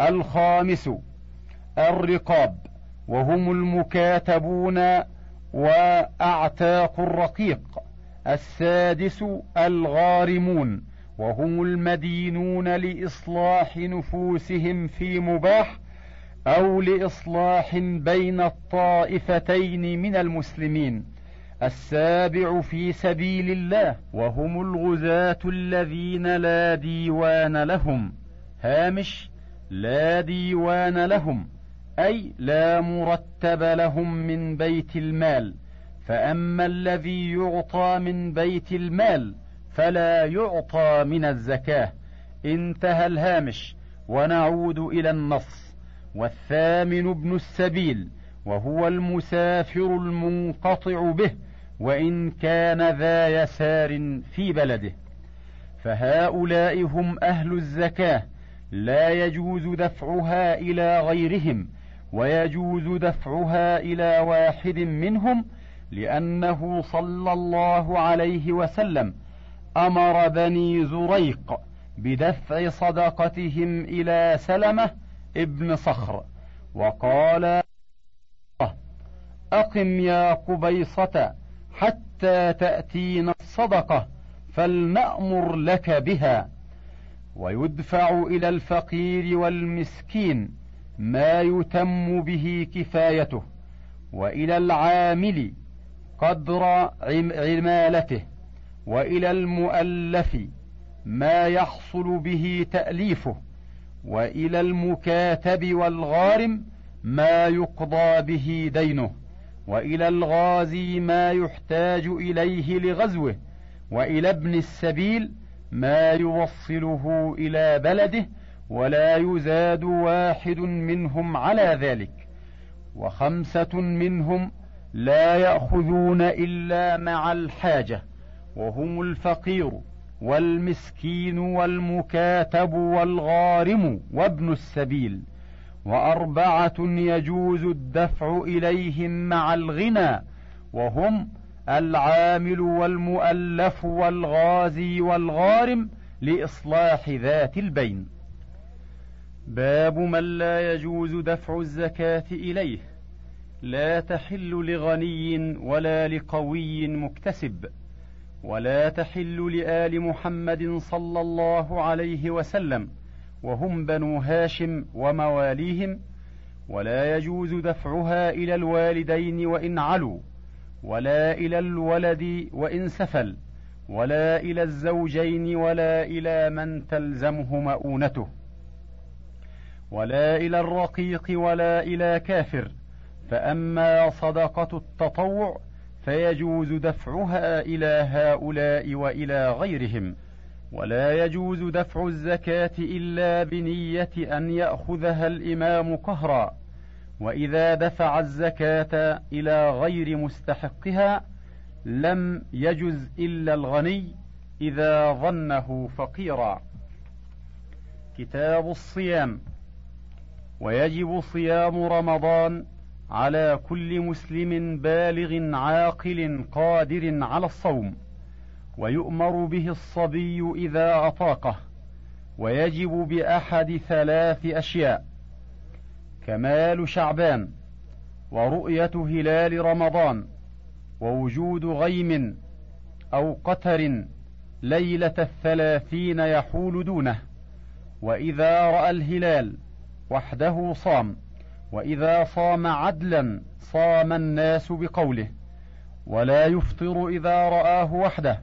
الخامس الرقاب وهم المكاتبون وأعتاق الرقيق السادس الغارمون وهم المدينون لإصلاح نفوسهم في مباح أو لإصلاح بين الطائفتين من المسلمين. السابع في سبيل الله وهم الغزاة الذين لا ديوان لهم. هامش لا ديوان لهم أي لا مرتب لهم من بيت المال. فأما الذي يعطى من بيت المال فلا يعطى من الزكاة. انتهى الهامش ونعود إلى النص. والثامن ابن السبيل وهو المسافر المنقطع به وإن كان ذا يسار في بلده. فهؤلاء هم أهل الزكاة لا يجوز دفعها إلى غيرهم ويجوز دفعها إلى واحد منهم لأنه صلى الله عليه وسلم أمر بني زريق بدفع صدقتهم إلى سلمة ابن صخر وقال أقم يا قبيصة حتى تأتينا الصدقة فلنأمر لك بها. ويدفع إلى الفقير والمسكين ما يتم به كفايته وإلى العامل قدر عمالته وإلى المؤلف ما يحصل به تأليفه وإلى المكاتب والغارم ما يقضى به دينه وإلى الغازي ما يحتاج إليه لغزوه وإلى ابن السبيل ما يوصله إلى بلده ولا يزاد واحد منهم على ذلك وخمسة منهم لا يأخذون إلا مع الحاجة وهم الفقير والمسكين والمكاتب والغارم وابن السبيل وأربعة يجوز الدفع إليهم مع الغنى وهم العامل والمؤلف والغازي والغارم لإصلاح ذات البين. باب من لا يجوز دفع الزكاة إليه. لا تحل لغني ولا لقوي مكتسب ولا تحل لآل محمد صلى الله عليه وسلم وهم بنو هاشم ومواليهم ولا يجوز دفعها إلى الوالدين وإن علوا. ولا إلى الولد وإن سفل ولا إلى الزوجين ولا إلى من تلزمه مؤونته ولا إلى الرقيق ولا إلى كافر. فأما صدقة التطوع فيجوز دفعها إلى هؤلاء وإلى غيرهم ولا يجوز دفع الزكاة إلا بنية أن يأخذها الإمام قهرا. وإذا دفع الزكاة إلى غير مستحقها لم يجز إلا الغني إذا ظنه فقيرا. كتاب الصيام. ويجب صيام رمضان على كل مسلم بالغ عاقل قادر على الصوم. ويؤمر به الصبي إذا أطاقه. ويجب بأحد ثلاث أشياء. كمال شعبان ورؤية هلال رمضان ووجود غيم أو قتر ليلة الثلاثين يحول دونه. وإذا رأى الهلال وحده صام وإذا صام عدلا صام الناس بقوله. ولا يفطر إذا رآه وحده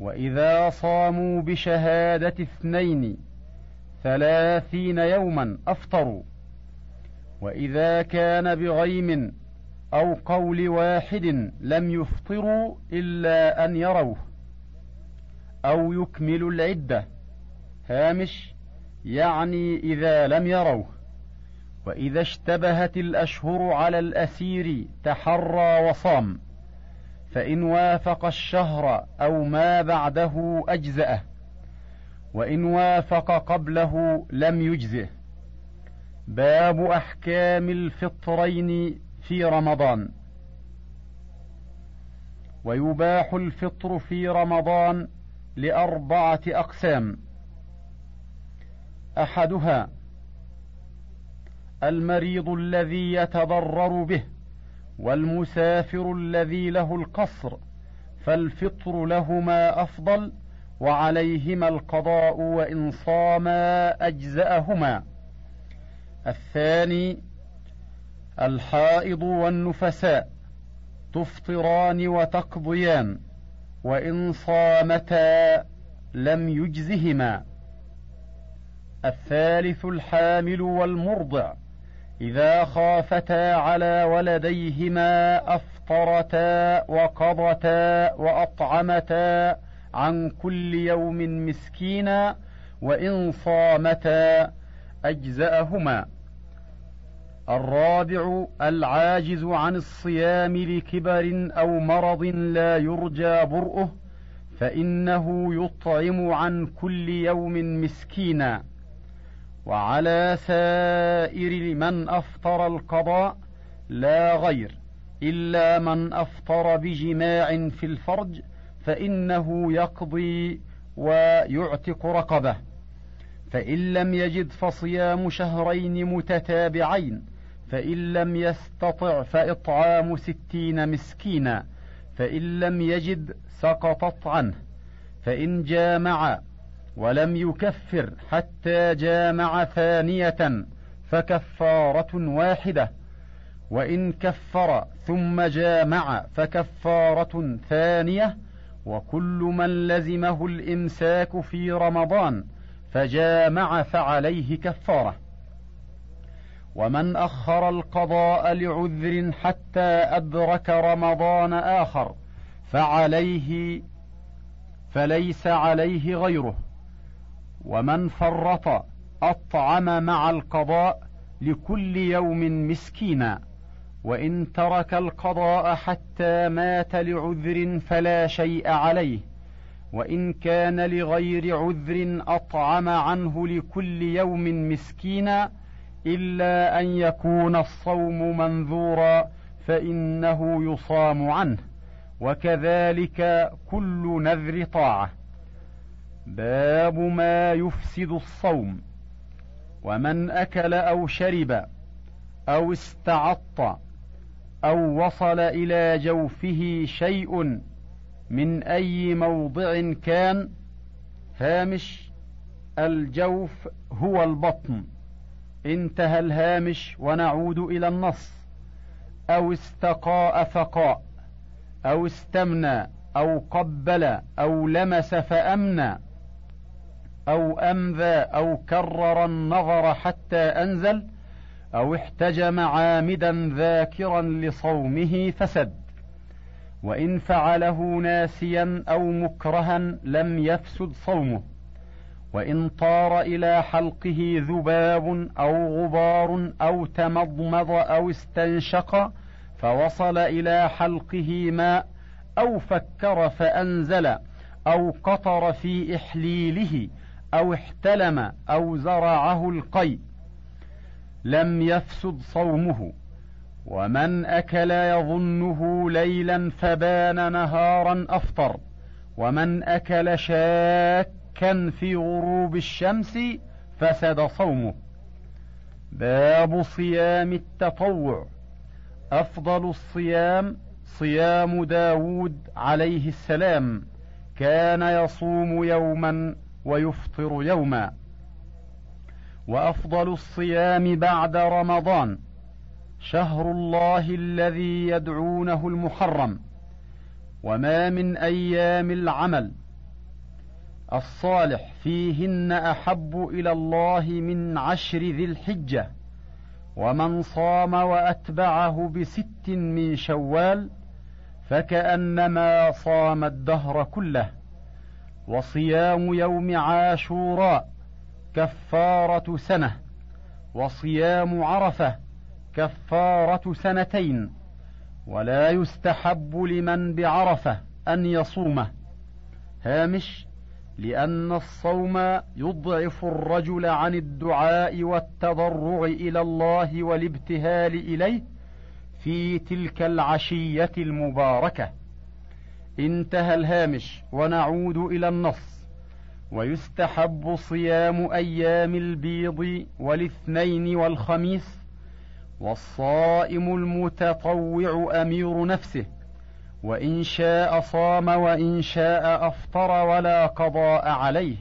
وإذا صاموا بشهادة اثنين ثلاثين يوما أفطروا. وإذا كان بغيم أو قول واحد لم يفطروا إلا أن يروه أو يكملوا العدة هامش يعني إذا لم يروه. وإذا اشتبهت الأشهر على الأسير تحرى وصام فإن وافق الشهر أو ما بعده أجزأه وإن وافق قبله لم يجزه باب أحكام الفطرين في رمضان. ويباح الفطر في رمضان لأربعة أقسام. أحدها المريض الذي يتضرر به والمسافر الذي له القصر فالفطر لهما أفضل وعليهما القضاء وإن صاما أجزأهما. الثاني الحائض والنفساء تفطران وتقضيان وإن صامتا لم يجزهما. الثالث الحامل والمرضع إذا خافتا على ولديهما أفطرتا وقضتا وأطعمتا عن كل يوم مسكينا وإن صامتا أجزأهما. الرابع العاجز عن الصيام لكبر أو مرض لا يرجى برؤه فإنه يطعم عن كل يوم مسكينا. وعلى سائر من أفطر القضاء لا غير إلا من أفطر بجماع في الفرج فإنه يقضي ويعتق رقبه. فإن لم يجد فصيام شهرين متتابعين فإن لم يستطع فإطعام ستين مسكينا فإن لم يجد سقطت عنه فإن جامع ولم يكفر حتى جامع ثانية فكفارة واحدة وإن كفر ثم جامع فكفارة ثانية وكل من لزمه الإمساك في رمضان فجامع فعليه كفارة. ومن أخر القضاء لعذر حتى أدرك رمضان آخر فعليه فليس عليه غيره. ومن فرط أطعم مع القضاء لكل يوم مسكينا. وإن ترك القضاء حتى مات لعذر فلا شيء عليه. وإن كان لغير عذر أطعم عنه لكل يوم مسكينا إلا أن يكون الصوم منذورا فإنه يصام عنه. وكذلك كل نذر طاعة. باب ما يفسد الصوم. ومن أكل أو شرب أو استعط أو وصل إلى جوفه شيء من أي موضع كان هامش الجوف هو البطن. انتهى الهامش ونعود إلى النص. أو استقاء فقاء أو استمنى أو قبل أو لمس فأمنى أو أمذى أو كرر النظر حتى أنزل أو احتجم عامدا ذاكرا لصومه فسد. وإن فعله ناسيا أو مكرها لم يفسد صومه. وإن طار إلى حلقه ذباب أو غبار أو تمضمض أو استنشق فوصل إلى حلقه ماء أو فكر فأنزل أو قطر في إحليله أو احتلم أو زرعه القيء لم يفسد صومه. ومن أكل يظنه ليلا فبان نهارا أفطر. ومن أكل شاكا في غروب الشمس فسد صومه. باب صيام التطوع. أفضل الصيام صيام داود عليه السلام. كان يصوم يوما ويفطر يوما. وأفضل الصيام بعد رمضان. شهر الله الذي يدعونه المحرم وما من أيام العمل. الصالح فيهن أحب إلى الله من عشر ذي الحجة ومن صام وأتبعه بست من شوال فكأنما صام الدهر كله. وصيام يوم عاشوراء كفارة سنة. وصيام عرفة كفارة سنتين ولا يستحب لمن بعرفة أن يصومه هامش لأن الصوم يضعف الرجل عن الدعاء والتضرع إلى الله والابتهال إليه في تلك العشية المباركة. انتهى الهامش ونعود إلى النص. ويستحب صيام أيام البيض والاثنين والخميس والصائم المتطوع أمير نفسه وإن شاء صام وإن شاء أفطر ولا قضاء عليه.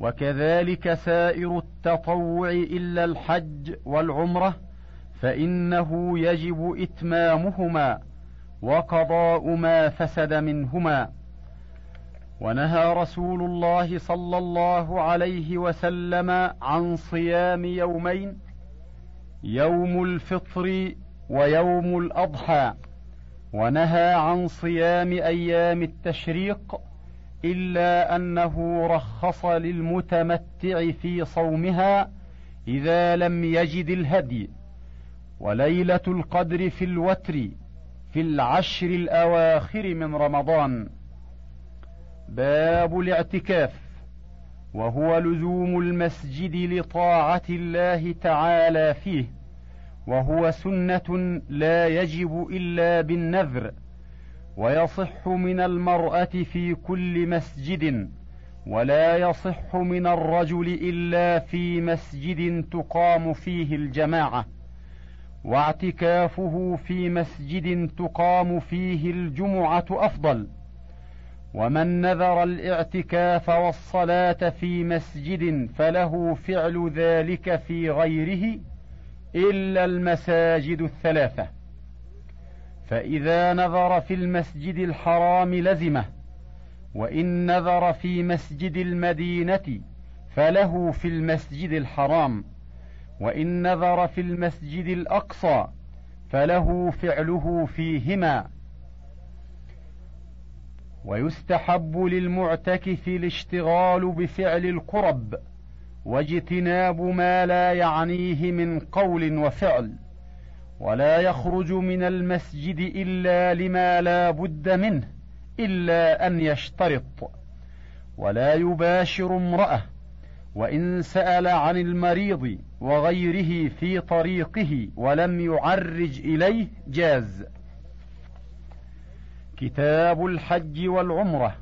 وكذلك سائر التطوع إلا الحج والعمرة فإنه يجب إتمامهما وقضاء ما فسد منهما. ونهى رسول الله صلى الله عليه وسلم عن صيام يومين يوم الفطر ويوم الأضحى ونهى عن صيام أيام التشريق إلا أنه رخص للمتمتع في صومها إذا لم يجد الهدي. وليلة القدر في الوتر في العشر الأواخر من رمضان. باب الاعتكاف. وهو لزوم المسجد لطاعة الله تعالى فيه وهو سنة لا يجب إلا بالنذر ويصح من المرأة في كل مسجد ولا يصح من الرجل إلا في مسجد تقام فيه الجماعة واعتكافه في مسجد تقام فيه الجمعة أفضل. ومن نذر الإعتكاف والصلاة في مسجد فله فعل ذلك في غيره إلا المساجد الثلاثة. فإذا نذر في المسجد الحرام لزمه وإن نذر في مسجد المدينة فله في المسجد الحرام وإن نذر في المسجد الأقصى فله فعله فيهما. ويستحب للمعتكف الاشتغال بفعل القرب واجتناب ما لا يعنيه من قول وفعل ولا يخرج من المسجد إلا لما لا بد منه إلا أن يشترط ولا يباشر امرأة وإن سأل عن المريض وغيره في طريقه ولم يعرج إليه جاز. كتاب الحج والعمرة.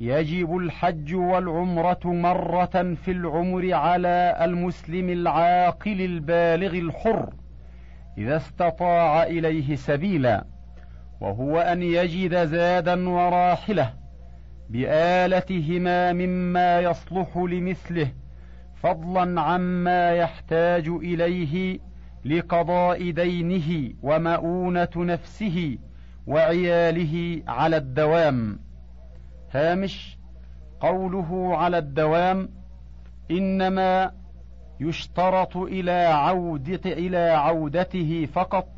يجب الحج والعمرة مرة في العمر على المسلم العاقل البالغ الحر إذا استطاع إليه سبيلا وهو أن يجد زادا وراحلة بآلتهما مما يصلح لمثله فضلا عما يحتاج إليه لقضاء دينه ومؤونة نفسه وعياله على الدوام. هامش قوله على الدوام إنما يشترط إلى عودة إلى عودته فقط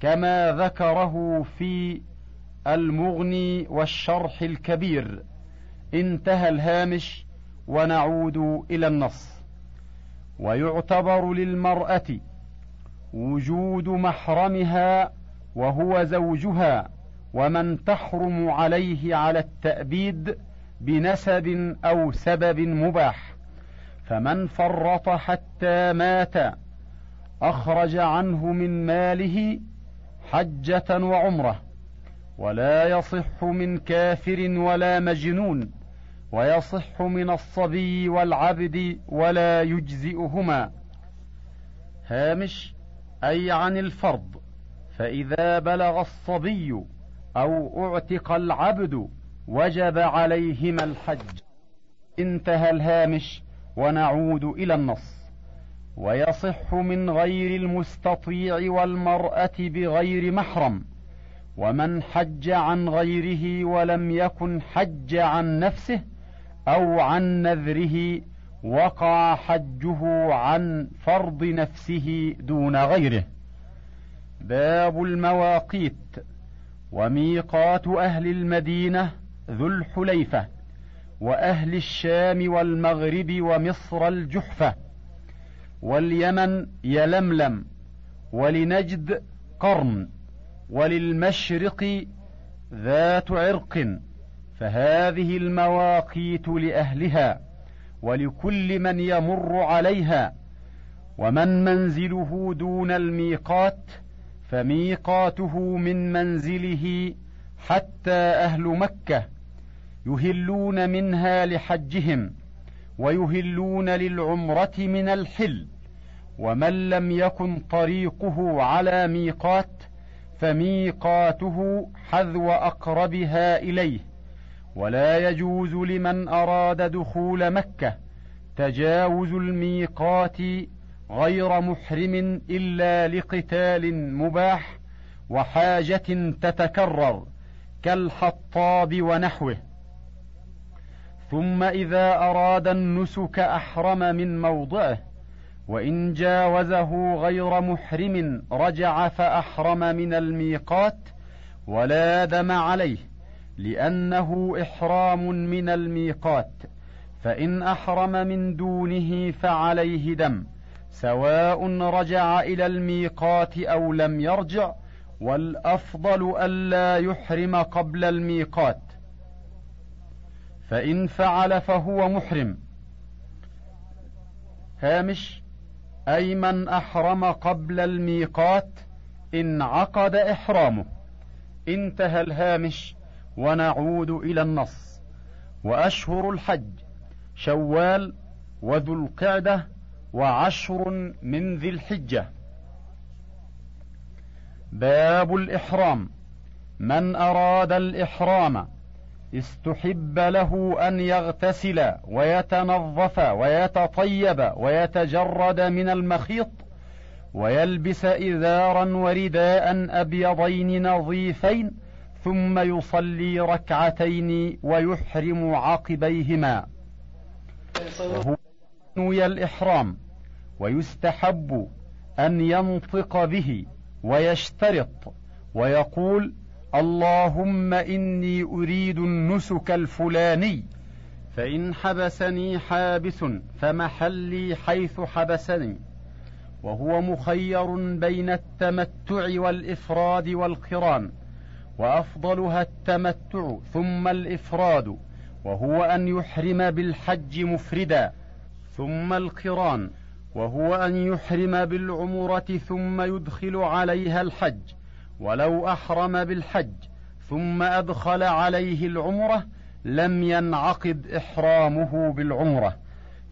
كما ذكره في المغني والشرح الكبير. انتهى الهامش ونعود إلى النص. ويعتبر للمرأة وجود محرمها وهو زوجها ومن تحرم عليه على التأبيد بنسب أو سبب مباح. فمن فرط حتى مات أخرج عنه من ماله حجة وعمرة. ولا يصح من كافر ولا مجنون ويصح من الصبي والعبد ولا يجزئهما. هامش أي عن الفرض. فإذا بلغ الصبي أو أعتق العبد وجب عليهما الحج. انتهى الهامش ونعود إلى النص. ويصح من غير المستطيع والمرأة بغير محرم. ومن حج عن غيره ولم يكن حج عن نفسه أو عن نذره وقع حجه عن فرض نفسه دون غيره. باب المواقيت وميقات أهل المدينة ذو الحليفة وأهل الشام والمغرب ومصر الجحفة واليمن يلملم ولنجد قرن وللمشرق ذات عرق فهذه المواقيت لأهلها ولكل من يمر عليها ومن منزله دون الميقات فميقاته من منزله حتى أهل مكة يهلون منها لحجهم ويهلون للعمرة من الحل ومن لم يكن طريقه على ميقات فميقاته حذو أقربها إليه ولا يجوز لمن أراد دخول مكة تجاوز الميقات غير محرم إلا لقتال مباح وحاجة تتكرر كالحطاب ونحوه. ثم إذا أراد النسك أحرم من موضعه وإن جاوزه غير محرم رجع فأحرم من الميقات ولا دم عليه لأنه إحرام من الميقات فإن أحرم من دونه فعليه دم. سواء رجع إلى الميقات أو لم يرجع والأفضل ألا يحرم قبل الميقات. فإن فعل فهو محرم. هامش أي من أحرم قبل الميقات انعقد إحرامه. انتهى الهامش ونعود إلى النص. وأشهر الحج شوال وذو القعدة وعشر من ذي الحجة. باب الإحرام. من أراد الإحرام استحب له أن يغتسل ويتنظف ويتطيب ويتجرد من المخيط ويلبس إزارا ورداء أبيضين نظيفين ثم يصلي ركعتين ويحرم عقبيهما. وهو نوي الإحرام. ويستحب أن ينطق به ويشترط ويقول اللهم إني أريد النسك الفلاني فإن حبسني حابس فمحلي حيث حبسني وهو مخير بين التمتع والإفراد والقران وأفضلها التمتع ثم الإفراد وهو أن يحرم بالحج مفردا ثم القران. وهو أن يحرم بالعمرة ثم يدخل عليها الحج ولو أحرم بالحج ثم أدخل عليه العمرة لم ينعقد إحرامه بالعمرة.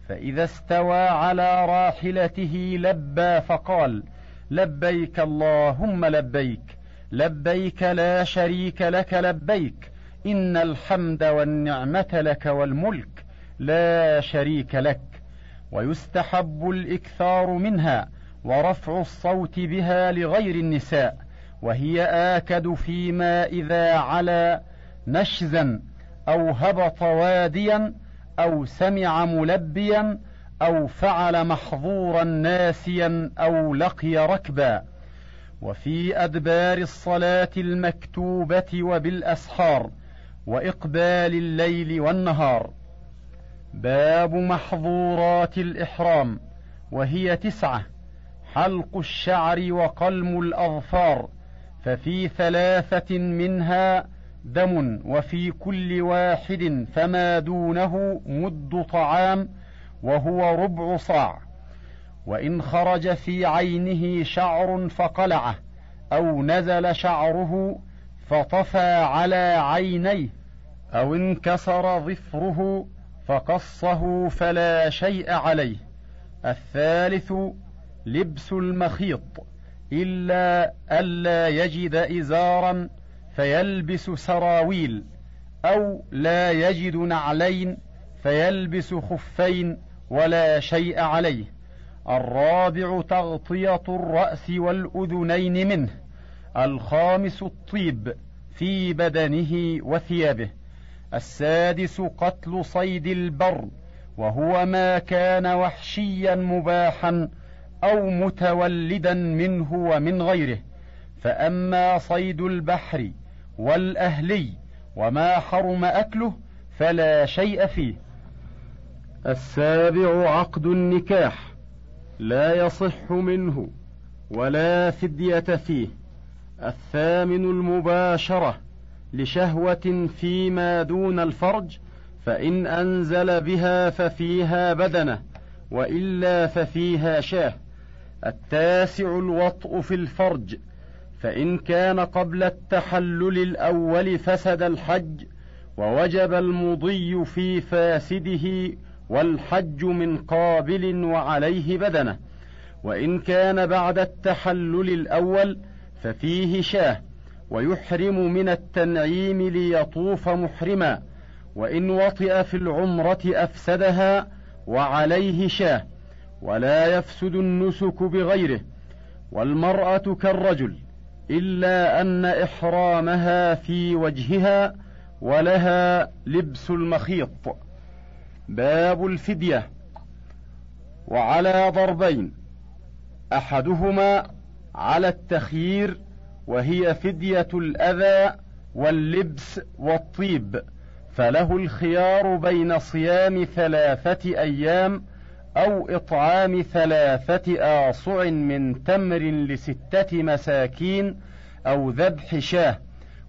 فإذا استوى على راحلته لبى فقال لبيك اللهم لبيك لبيك لا شريك لك لبيك إن الحمد والنعمة لك والملك لا شريك لك. ويستحب الإكثار منها ورفع الصوت بها لغير النساء وهي آكد فيما إذا علا نشزا أو هبط واديا أو سمع ملبيا أو فعل محظورا ناسيا أو لقي ركبا. وفي أدبار الصلاة المكتوبة وبالأسحار وإقبال الليل والنهار. باب محظورات الإحرام وهي تسعة حلق الشعر وقلم الأظفار ففي ثلاثة منها دم وفي كل واحد فما دونه مد طعام وهو ربع صاع. وإن خرج في عينه شعر فقلعه أو نزل شعره فطفى على عينيه أو انكسر ظفره فقصه فلا شيء عليه. الثالث لبس المخيط إلا ألا يجد إزارا فيلبس سراويل أو لا يجد نعلين فيلبس خفين ولا شيء عليه. الرابع تغطية الرأس والأذنين منه الخامس الطيب في بدنه وثيابه. السادس قتل صيد البر وهو ما كان وحشيا مباحا أو متولدا منه ومن غيره. فأما صيد البحر والأهلي وما حرم أكله فلا شيء فيه. السابع عقد النكاح لا يصح منه ولا فدية فيه. الثامن المباشرة لشهوة فيما دون الفرج فإن أنزل بها ففيها بدنة وإلا ففيها شاه. التاسع الوطء في الفرج فإن كان قبل التحلل الأول فسد الحج ووجب المضي في فاسده والحج من قابل وعليه بدنة. وإن كان بعد التحلل الأول ففيه شاه. ويحرم من التنعيم ليطوف محرما وإن وطئ في العمرة أفسدها وعليه شاه ولا يفسد النسك بغيره والمرأة كالرجل إلا أن إحرامها في وجهها ولها لبس المخيط. باب الفدية. وعلى ضربين أحدهما على التخيير وهي فدية الأذى واللبس والطيب فله الخيار بين صيام ثلاثة أيام أو إطعام ثلاثة آصع من تمر لستة مساكين أو ذبح شاه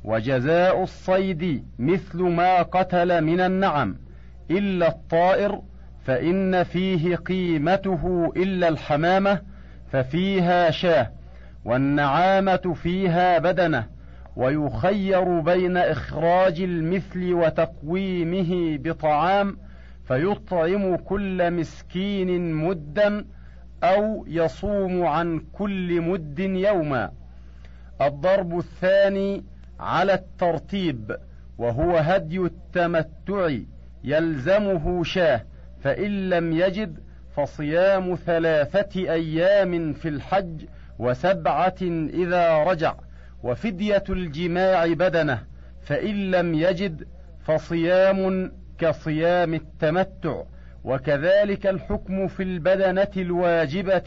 وجزاء الصيد مثل ما قتل من النعم إلا الطائر فإن فيه قيمته إلا الحمامة ففيها شاة والنعامة فيها بدنة ويخير بين إخراج المثل وتقويمه بطعام فيطعم كل مسكين مدا أو يصوم عن كل مد يوما. الضرب الثاني على الترتيب وهو هدي التمتع يلزمه شاه فإن لم يجد فصيام ثلاثة أيام في الحج وسبعة إذا رجع وفدية الجماع بدنه فإن لم يجد فصيام كصيام التمتع وكذلك الحكم في البدنة الواجبة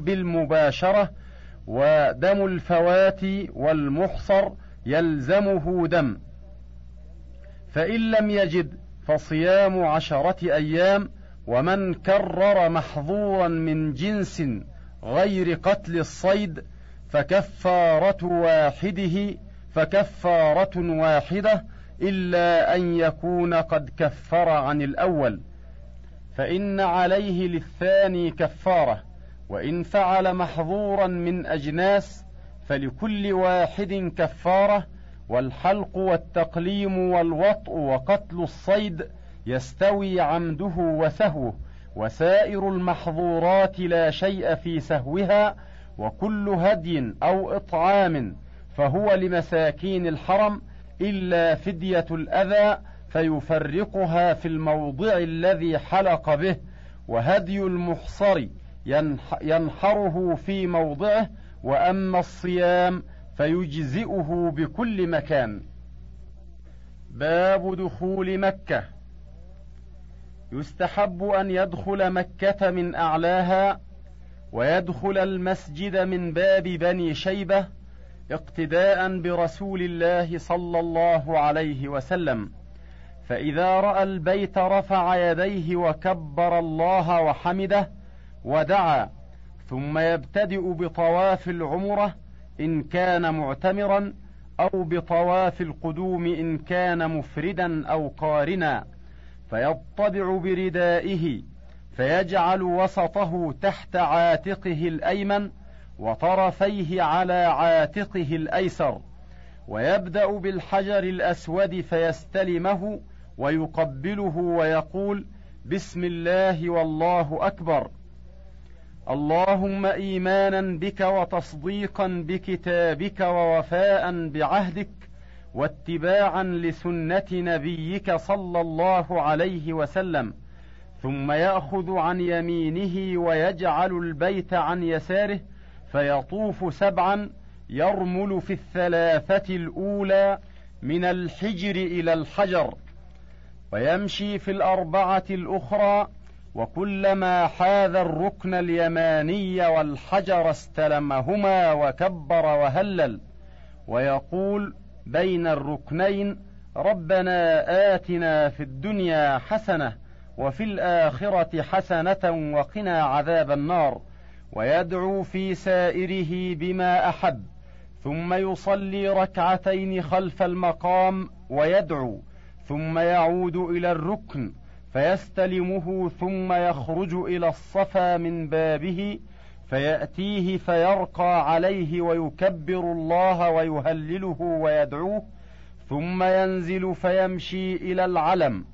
بالمباشرة ودم الفوات والمحصر يلزمه دم. فإن لم يجد فصيام عشرة أيام ومن كرر محظورا من جنس غير قتل الصيد فكفارة واحدة فكفارة واحدة إلا أن يكون قد كفر عن الأول. فإن عليه للثاني كفارة وإن فعل محظورا من أجناس فلكل واحد كفارة. والحلق والتقليم والوطء وقتل الصيد يستوي عمده وسهوه. وسائر المحظورات لا شيء في سهوها وكل هدي أو إطعام فهو لمساكين الحرم إلا فدية الأذى فيفرقها في الموضع الذي حلق به وهدي المحصر ينحره في موضعه وأما الصيام فيجزئه بكل مكان. باب دخول مكة. يستحب أن يدخل مكة من أعلاها ويدخل المسجد من باب بني شيبة اقتداء برسول الله صلى الله عليه وسلم. فإذا رأى البيت رفع يديه وكبر الله وحمده ودعا ثم يبتدئ بطواف العمرة إن كان معتمرا أو بطواف القدوم إن كان مفردا أو قارنا. فيطبع بردائه فيجعل وسطه تحت عاتقه الأيمن وطرفيه على عاتقه الأيسر ويبدأ بالحجر الأسود فيستلمه ويقبله ويقول بسم الله والله أكبر. اللهم إيمانا بك وتصديقا بكتابك ووفاء بعهدك واتباعا لسنة نبيك صلى الله عليه وسلم ثم يأخذ عن يمينه ويجعل البيت عن يساره فيطوف سبعا يرمل في الثلاثة الأولى من الحجر إلى الحجر ويمشي في الأربعة الأخرى وكلما حاذ الركن اليماني والحجر استلمهما وكبر وهلل ويقول بين الركنين ربنا آتنا في الدنيا حسنة وفي الآخرة حسنة وقنا عذاب النار ويدعو في سائره بما أحب ثم يصلي ركعتين خلف المقام ويدعو ثم يعود إلى الركن فيستلمه ثم يخرج إلى الصفا من بابه فيأتيه فيرقى عليه ويكبر الله ويهلله ويدعوه ثم ينزل فيمشي إلى العلم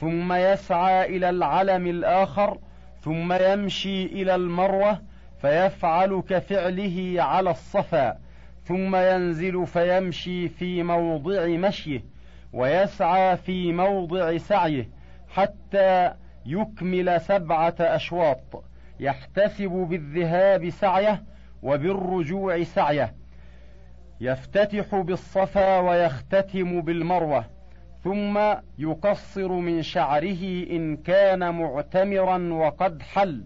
ثم يسعى إلى العلم الآخر ثم يمشي إلى المروة فيفعل كفعله على الصفا ثم ينزل فيمشي في موضع مشيه ويسعى في موضع سعيه حتى يكمل سبعة أشواط. يحتسب بالذهاب سعيه وبالرجوع سعيه. يفتتح بالصفا ويختتم بالمروة ثم يقصر من شعره إن كان معتمرا وقد حل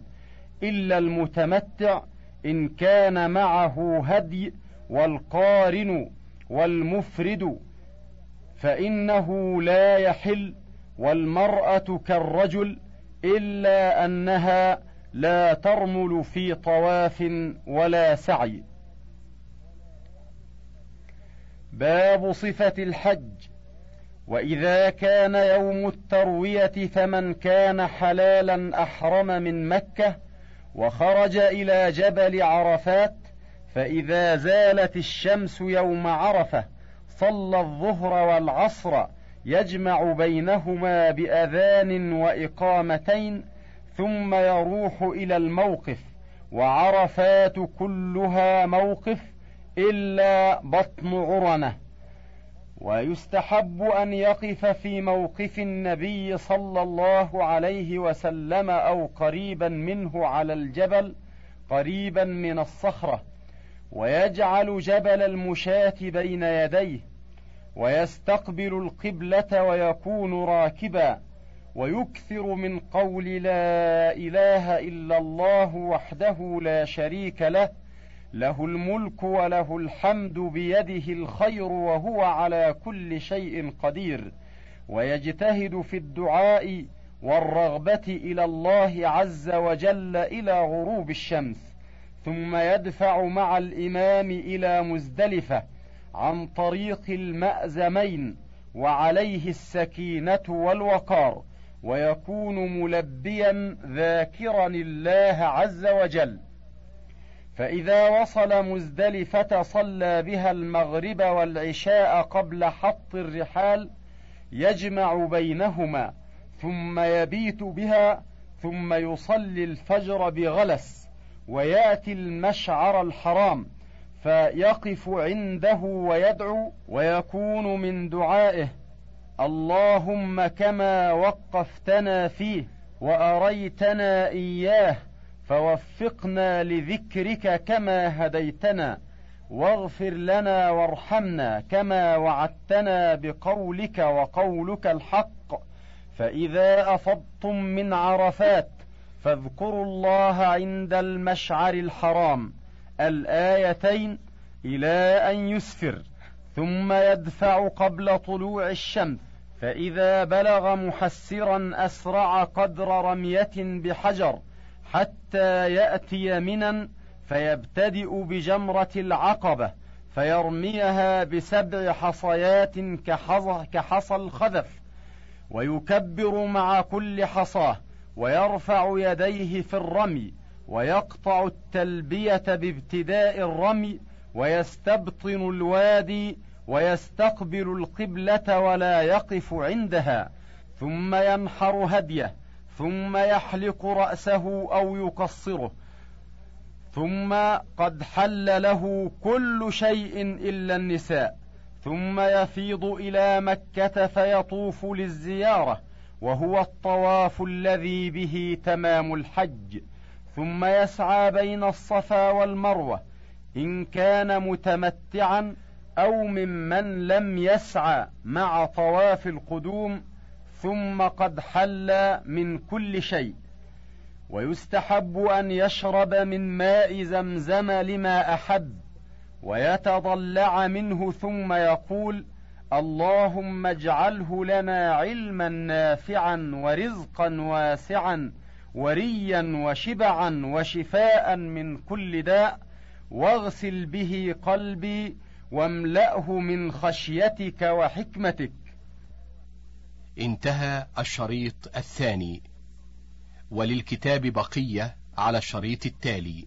إلا المتمتع إن كان معه هدي والقارن والمفرد فإنه لا يحل والمرأة كالرجل إلا أنها لا ترمل في طواف ولا سعي. باب صفة الحج. وإذا كان يوم التروية فمن كان حلالا أحرم من مكة وخرج إلى جبل عرفات فإذا زالت الشمس يوم عرفة صلى الظهر والعصر يجمع بينهما بأذان وإقامتين ثم يروح إلى الموقف وعرفات كلها موقف إلا بطن عرنة. ويستحب أن يقف في موقف النبي صلى الله عليه وسلم أو قريبا منه على الجبل قريبا من الصخرة. ويجعل جبل المشاة بين يديه ويستقبل القبلة ويكون راكبا. ويكثر من قول لا إله إلا الله وحده لا شريك له له الملك وله الحمد بيده الخير وهو على كل شيء قدير. ويجتهد في الدعاء والرغبة إلى الله عز وجل إلى غروب الشمس ثم يدفع مع الإمام إلى مزدلفة عن طريق المأزمين وعليه السكينة والوقار. ويكون ملبيا ذاكرا الله عز وجل. فإذا وصل مزدلفة صلى بها المغرب والعشاء قبل حط الرحال يجمع بينهما ثم يبيت بها ثم يصلي الفجر بغلس ويأتي المشعر الحرام فيقف عنده ويدعو ويكون من دعائه. اللهم كما وقفتنا فيه وأريتنا إياه فوفقنا لذكرك كما هديتنا واغفر لنا وارحمنا كما وعدتنا بقولك وقولك الحق. فإذا أفضتم من عرفات فاذكروا الله عند المشعر الحرام. الآيتين إلى أن يسفر. ثم يدفع قبل طلوع الشمس فإذا بلغ محسرا أسرع قدر رمية بحجر حتى يأتي منا فيبتدئ بجمرة العقبة فيرميها بسبع حصيات كحصى الخذف ويكبر مع كل حصاة ويرفع يديه في الرمي ويقطع التلبية بابتداء الرمي ويستبطن الوادي ويستقبل القبلة ولا يقف عندها ثم ينحر هديه ثم يحلق رأسه أو يقصره ثم قد حل له كل شيء إلا النساء ثم يفيض إلى مكة فيطوف للزيارة وهو الطواف الذي به تمام الحج ثم يسعى بين الصفا والمروة إن كان متمتعا أو ممن لم يسعى مع طواف القدوم ثم قد حل من كل شيء. ويستحب أن يشرب من ماء زمزم لما أحب ويتضلع منه ثم يقول اللهم اجعله لنا علما نافعا ورزقا واسعا وريا وشبعا وشفاء من كل داء واغسل به قلبي واملأه من خشيتك وحكمتك. انتهى الشريط الثاني. وللكتاب بقية على الشريط التالي.